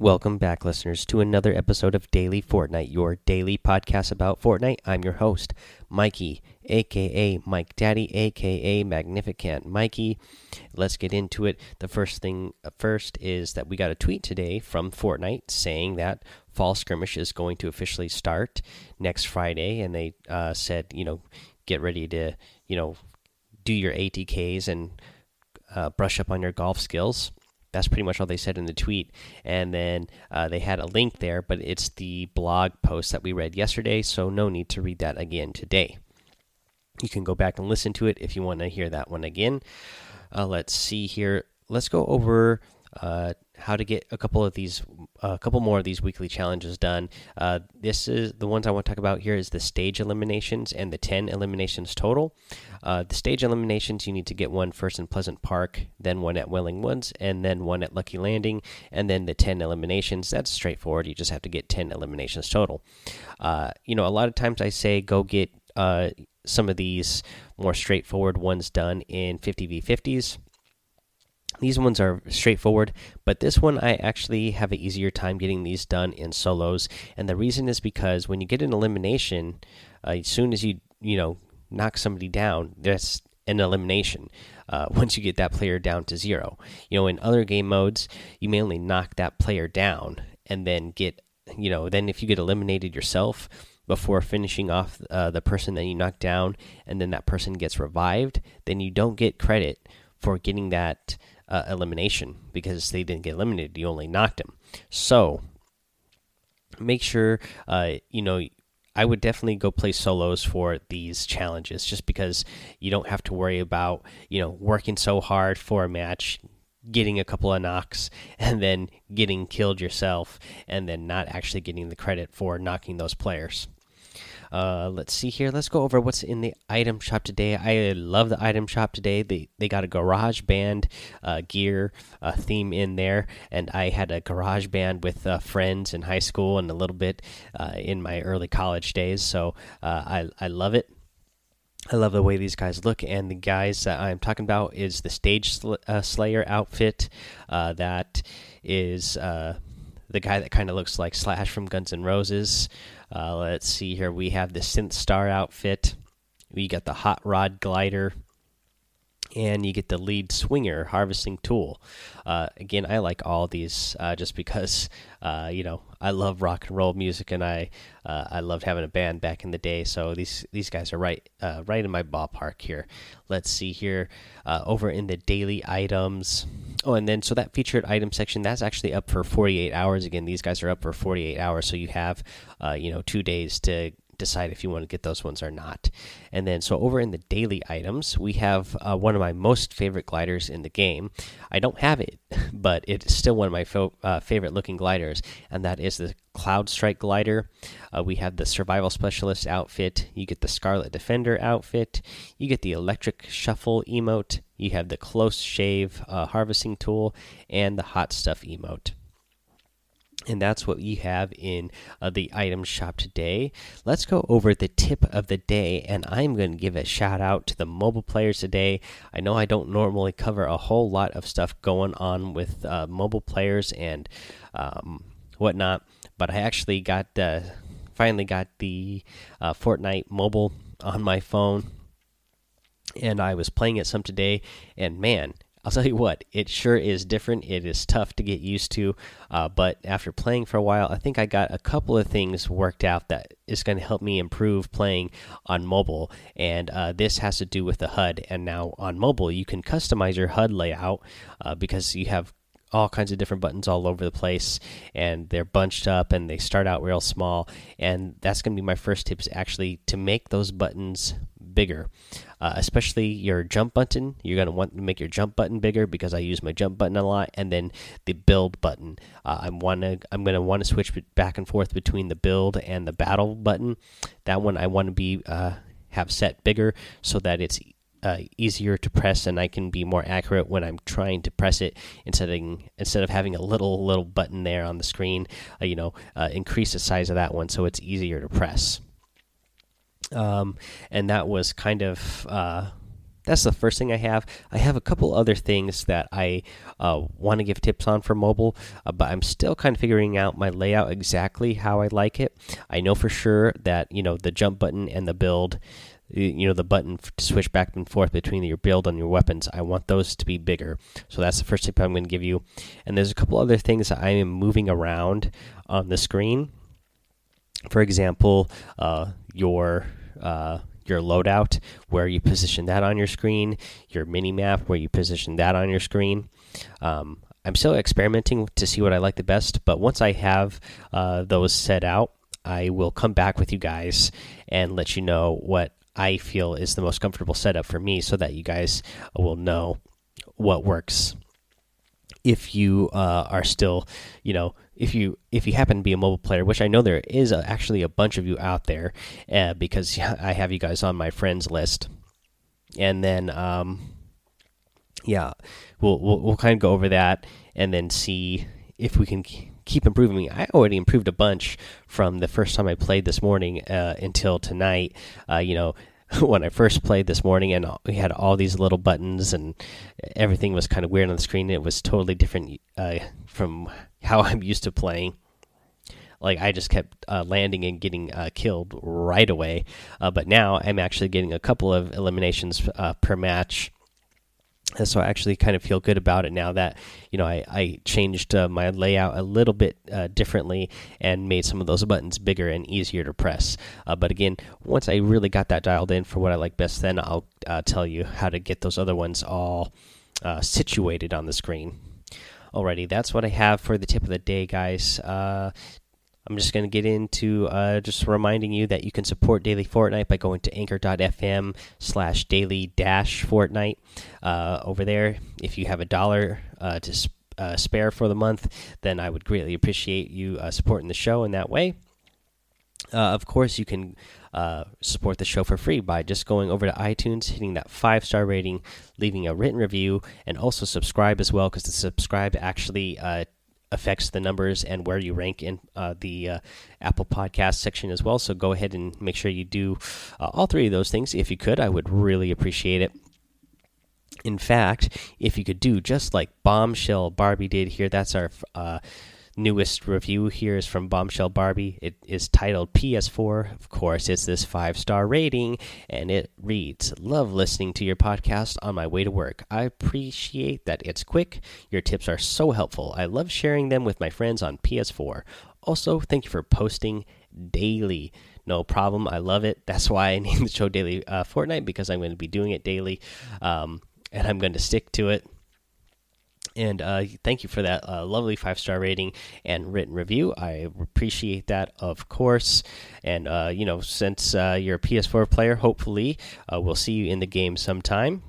Welcome back, listeners, to another episode of Daily Fortnite, your daily podcast about Fortnite. I'm your host, Mikey, aka Mike Daddy, aka Magnificent Mikey. Let's get into it. The first thing uh, first is that we got a tweet today from Fortnite saying that Fall Skirmish is going to officially start next Friday, and they uh, said, you know, get ready to, you know, do your ATKs and uh, brush up on your golf skills that's pretty much all they said in the tweet. And then uh, they had a link there, but it's the blog post that we read yesterday, so no need to read that again today. You can go back and listen to it if you want to hear that one again. Uh, let's see here. Let's go over uh, how to get a couple of these, a couple more of these weekly challenges done. Uh, this is the ones I want to talk about here is the stage eliminations and the 10 eliminations total. Uh, the stage eliminations, you need to get one first in Pleasant Park, then one at Wailing Woods, and then one at Lucky Landing, and then the 10 eliminations. That's straightforward. You just have to get 10 eliminations total. Uh, you know, a lot of times I say go get uh, some of these more straightforward ones done in 50v50s these ones are straightforward, but this one I actually have an easier time getting these done in solos, and the reason is because when you get an elimination, uh, as soon as you you know knock somebody down, that's an elimination. Uh, once you get that player down to zero, you know in other game modes you may only knock that player down and then get you know then if you get eliminated yourself before finishing off uh, the person that you knocked down, and then that person gets revived, then you don't get credit for getting that uh, elimination because they didn't get eliminated. You only knocked them. So make sure, uh, you know, I would definitely go play solos for these challenges just because you don't have to worry about, you know, working so hard for a match, getting a couple of knocks, and then getting killed yourself, and then not actually getting the credit for knocking those players. Uh, let's see here. Let's go over what's in the item shop today. I love the item shop today. They they got a garage band uh, gear uh, theme in there, and I had a garage band with uh, friends in high school and a little bit uh, in my early college days. So I I love it. I love the way these guys look, and the guys that I'm talking about is the Stage sl Slayer outfit. That is the guy that kind of looks like Slash from Guns N' Roses. Uh, let's see here. We have the Synth Star outfit. We got the Hot Rod Glider. And you get the lead swinger harvesting tool. Uh, again, I like all these uh, just because uh, you know I love rock and roll music, and I uh, I loved having a band back in the day. So these these guys are right uh, right in my ballpark here. Let's see here uh, over in the daily items. Oh, and then so that featured item section that's actually up for 48 hours. Again, these guys are up for 48 hours, so you have you know two days to decide if you want to get those ones or not. And then, so over in the daily items, we have uh, one of my most favorite gliders in the game. I don't have it, but it's still one of my uh, favorite looking gliders, and that is the Cloud Strike glider. Uh, we have the Survival Specialist outfit. You get the Scarlet Defender outfit. You get the Electric Shuffle emote. You have the Close Shave uh, Harvesting tool and the Hot Stuff emote and that's what we have in uh, the item shop today. Let's go over the tip of the day, and I'm going to give a shout out to the mobile players today. I know I don't normally cover a whole lot of stuff going on with uh, mobile players and um, whatnot, but I actually got uh, finally got the uh, Fortnite mobile on my phone, and I was playing it some today, and man I'll tell you what, it sure is different. It is tough to get used to, uh, but after playing for a while, I think I got a couple of things worked out that is going to help me improve playing on mobile. And uh, this has to do with the HUD. And now on mobile, you can customize your HUD layout uh, because you have all kinds of different buttons all over the place and they're bunched up and they start out real small and that's going to be my first tip is actually to make those buttons bigger uh, especially your jump button you're going to want to make your jump button bigger because i use my jump button a lot and then the build button uh, i'm want to i'm going to want to switch back and forth between the build and the battle button that one i want to be uh, have set bigger so that it's uh, easier to press and I can be more accurate when I'm trying to press it instead of instead of having a little little button there on the screen. Uh, you know, uh, increase the size of that one so it's easier to press. Um, and that was kind of uh, that's the first thing I have. I have a couple other things that I uh, want to give tips on for mobile, uh, but I'm still kind of figuring out my layout exactly how I like it. I know for sure that you know the jump button and the build you know the button to switch back and forth between your build and your weapons i want those to be bigger so that's the first tip i'm going to give you and there's a couple other things i am moving around on the screen for example uh, your uh, your loadout where you position that on your screen your mini map where you position that on your screen. Um, i'm still experimenting to see what i like the best but once i have uh, those set out I will come back with you guys and let you know what I feel is the most comfortable setup for me so that you guys will know what works. If you uh, are still you know if you if you happen to be a mobile player which i know there is a, actually a bunch of you out there uh, because i have you guys on my friends list and then um, yeah we'll, we'll we'll kind of go over that and then see if we can keep improving. I already improved a bunch from the first time I played this morning uh, until tonight. Uh, you know, when I first played this morning, and we had all these little buttons, and everything was kind of weird on the screen. It was totally different uh, from how I'm used to playing. Like I just kept uh, landing and getting uh, killed right away, uh, but now I'm actually getting a couple of eliminations per match so I actually kind of feel good about it now that you know I, I changed uh, my layout a little bit uh, differently and made some of those buttons bigger and easier to press. Uh, but again, once I really got that dialed in for what I like best, then I'll uh, tell you how to get those other ones all uh, situated on the screen. Alrighty, that's what I have for the tip of the day, guys. Uh, I'm just going to get into uh, just reminding you that you can support Daily Fortnite by going to anchor.fm slash daily dash Fortnite. Uh, over there, if you have a dollar uh, to uh, spare for the month, then I would greatly appreciate you uh, supporting the show in that way. Of course, you can support the show for free by just going over to iTunes, hitting that five star rating, leaving a written review, and also subscribe as well because the subscribe actually affects the numbers and where you rank in uh, the uh, Apple Podcast section as well. So go ahead and make sure you do uh, all three of those things. If you could, I would really appreciate it. In fact, if you could do just like Bombshell Barbie did here, that's our uh, newest review here is from Bombshell Barbie. It is titled PS4. Of course, it's this five star rating, and it reads Love listening to your podcast on my way to work. I appreciate that it's quick. Your tips are so helpful. I love sharing them with my friends on PS4. Also, thank you for posting daily. No problem. I love it. That's why I named the show Daily uh, Fortnite because I'm going to be doing it daily, um, and I'm going to stick to it and uh, thank you for that uh, lovely five star rating and written review. I appreciate that, of course. And uh, you know, since uh, you're a PS4 player, hopefully uh, we'll see you in the game sometime.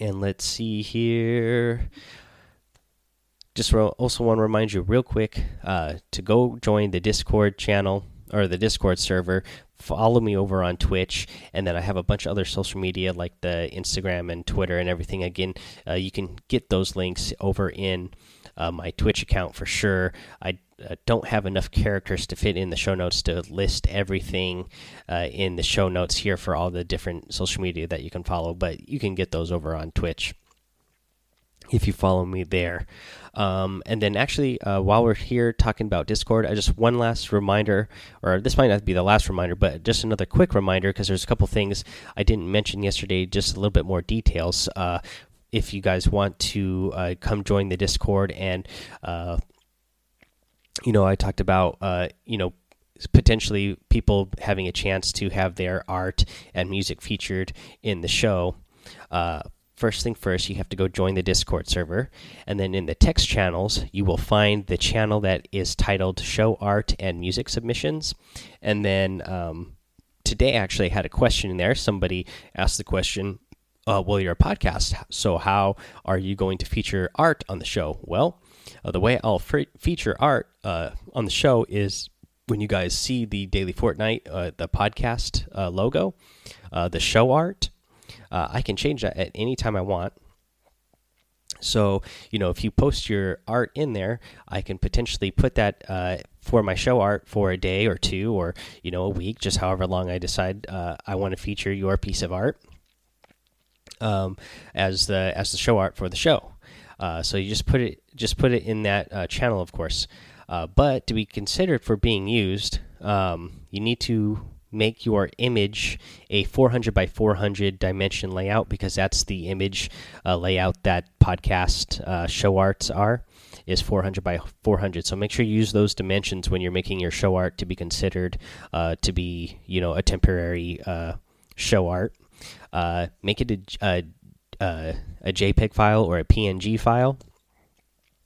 And let's see here. Just also want to remind you real quick uh, to go join the Discord channel or the Discord server follow me over on Twitch, and then I have a bunch of other social media like the Instagram and Twitter and everything. Again, uh, you can get those links over in uh, my Twitch account for sure. I uh, don't have enough characters to fit in the show notes to list everything uh, in the show notes here for all the different social media that you can follow, but you can get those over on Twitch if you follow me there. Um, and then, actually, uh, while we're here talking about Discord, I just one last reminder, or this might not be the last reminder, but just another quick reminder because there's a couple things I didn't mention yesterday, just a little bit more details. Uh, if you guys want to uh, come join the Discord, and uh, you know, I talked about uh, you know potentially people having a chance to have their art and music featured in the show. First thing first, you have to go join the Discord server. And then in the text channels, you will find the channel that is titled Show Art and Music Submissions. And then um, today, actually, I had a question in there. Somebody asked the question, uh, Well, you're a podcast, so how are you going to feature art on the show? Well, uh, the way I'll feature art uh, on the show is when you guys see the Daily Fortnite, uh, the podcast uh, logo, uh, the show art uh, I can change that at any time I want. So, you know, if you post your art in there, I can potentially put that uh, for my show art for a day or two or, you know, a week, just however long I decide uh, I want to feature your piece of art. um, as the as the show art for the show. Uh, so you just put it just put it in that uh, channel, of course. Uh, but to be considered for being used, um, you need to make your image a 400 by 400 dimension layout because that's the image uh, layout that podcast uh, show arts are is 400 by 400 so make sure you use those dimensions when you're making your show art to be considered uh, to be you know a temporary uh, show art. Uh, make it a, a, a, a jpeg file or a png file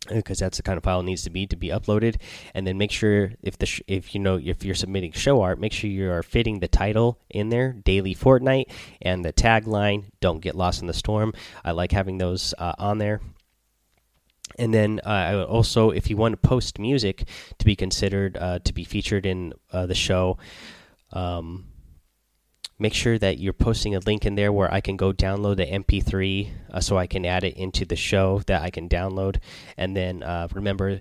because that's the kind of file it needs to be to be uploaded. And then make sure if the if you know if you're submitting show art make sure you are fitting the title in there daily fortnite and the tagline don't get lost in the storm. I like having those uh, on there. And then uh, also if you want to post music to be considered uh, to be featured in uh, the show um, make sure that you're posting a link in there where I can go download the MP3 uh, so I can add it into the show that I can download. And then uh, remember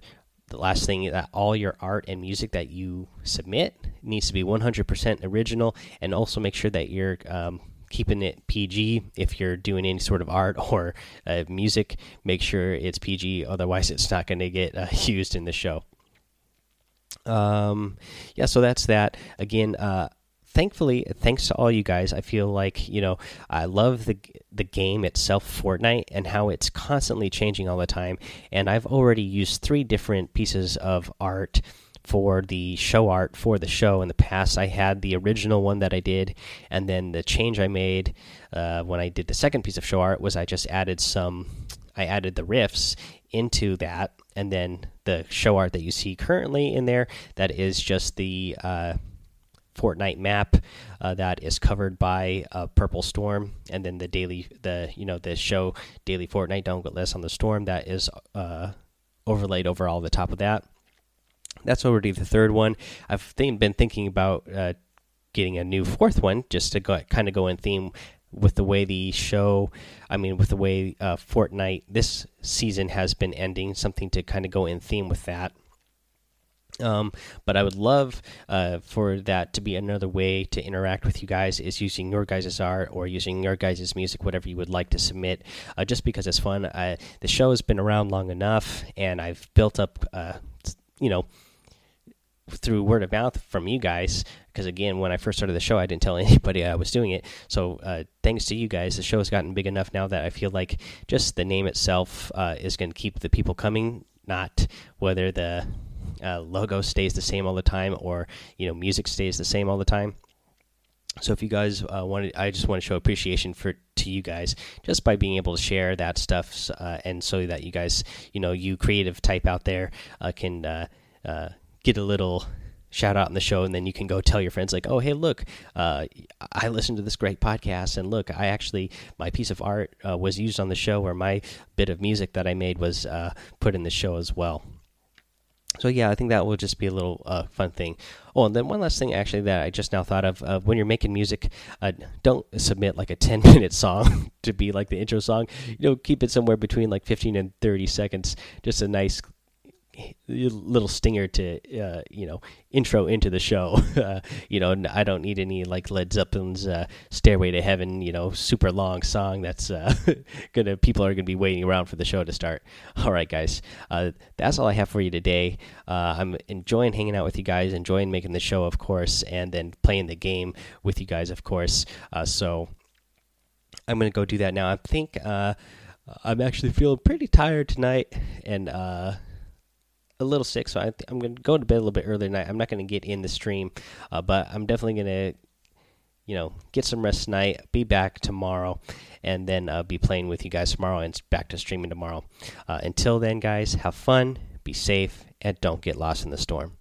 the last thing that all your art and music that you submit needs to be 100% original, and also make sure that you're um, keeping it PG. If you're doing any sort of art or uh, music, make sure it's PG. Otherwise, it's not going to get uh, used in the show. Um, yeah, so that's that. Again, uh, thankfully, thanks to all you guys, I feel like you know I love the the game itself, Fortnite, and how it's constantly changing all the time. And I've already used three different pieces of art for the show art for the show in the past. I had the original one that I did, and then the change I made uh, when I did the second piece of show art was I just added some. I added the riffs into that, and then the show art that you see currently in there that is just the uh, Fortnite map uh, that is covered by a purple storm, and then the daily the you know the show daily Fortnite don't get less on the storm that is uh, overlaid over all the top of that. That's already the third one. I've think, been thinking about uh, getting a new fourth one just to go, kind of go in theme with the way the show, I mean, with the way uh, Fortnite this season has been ending, something to kind of go in theme with that. Um, but I would love uh, for that to be another way to interact with you guys is using your guys' art or using your guys' music, whatever you would like to submit, uh, just because it's fun. I, the show has been around long enough, and I've built up, uh, you know, through word of mouth from you guys. Because again, when I first started the show, I didn't tell anybody I was doing it. So uh, thanks to you guys, the show has gotten big enough now that I feel like just the name itself uh, is going to keep the people coming, not whether the uh, logo stays the same all the time or you know music stays the same all the time. So if you guys uh, wanted i just want to show appreciation for to you guys just by being able to share that stuff uh, and so that you guys you know you creative type out there uh, can uh, uh, get a little shout out in the show and then you can go tell your friends like oh hey look uh, i listened to this great podcast and look i actually my piece of art was used on the show or my bit of music that i made was put in the show as well so yeah, I think that will just be a little uh, fun thing. Oh, and then one last thing actually that I just now thought of: uh, when you're making music, uh, don't submit like a 10 minute song to be like the intro song. You know, keep it somewhere between like 15 and 30 seconds. Just a nice little stinger to uh, you know intro into the show. Uh, you know, I don't need any like Led Zeppelin's uh, "Stairway to Heaven." You know, super long song that's uh, gonna people are gonna be waiting around for the show to start. All right, guys, uh, that's all I have for you today. Uh, I'm enjoying hanging out with you guys, enjoying making the show, of course, and then playing the game with you guys, of course. so I'm gonna go do that now. I think. I'm actually feeling pretty tired tonight, and a little sick, so I am going to go to bed a little bit earlier tonight. I'm not going to get in the stream, uh, but I'm definitely going to, you know, get some rest tonight. Be back tomorrow, and then uh, be playing with you guys tomorrow, and back to streaming tomorrow. Uh, until then, guys, have fun, be safe, and don't get lost in the storm.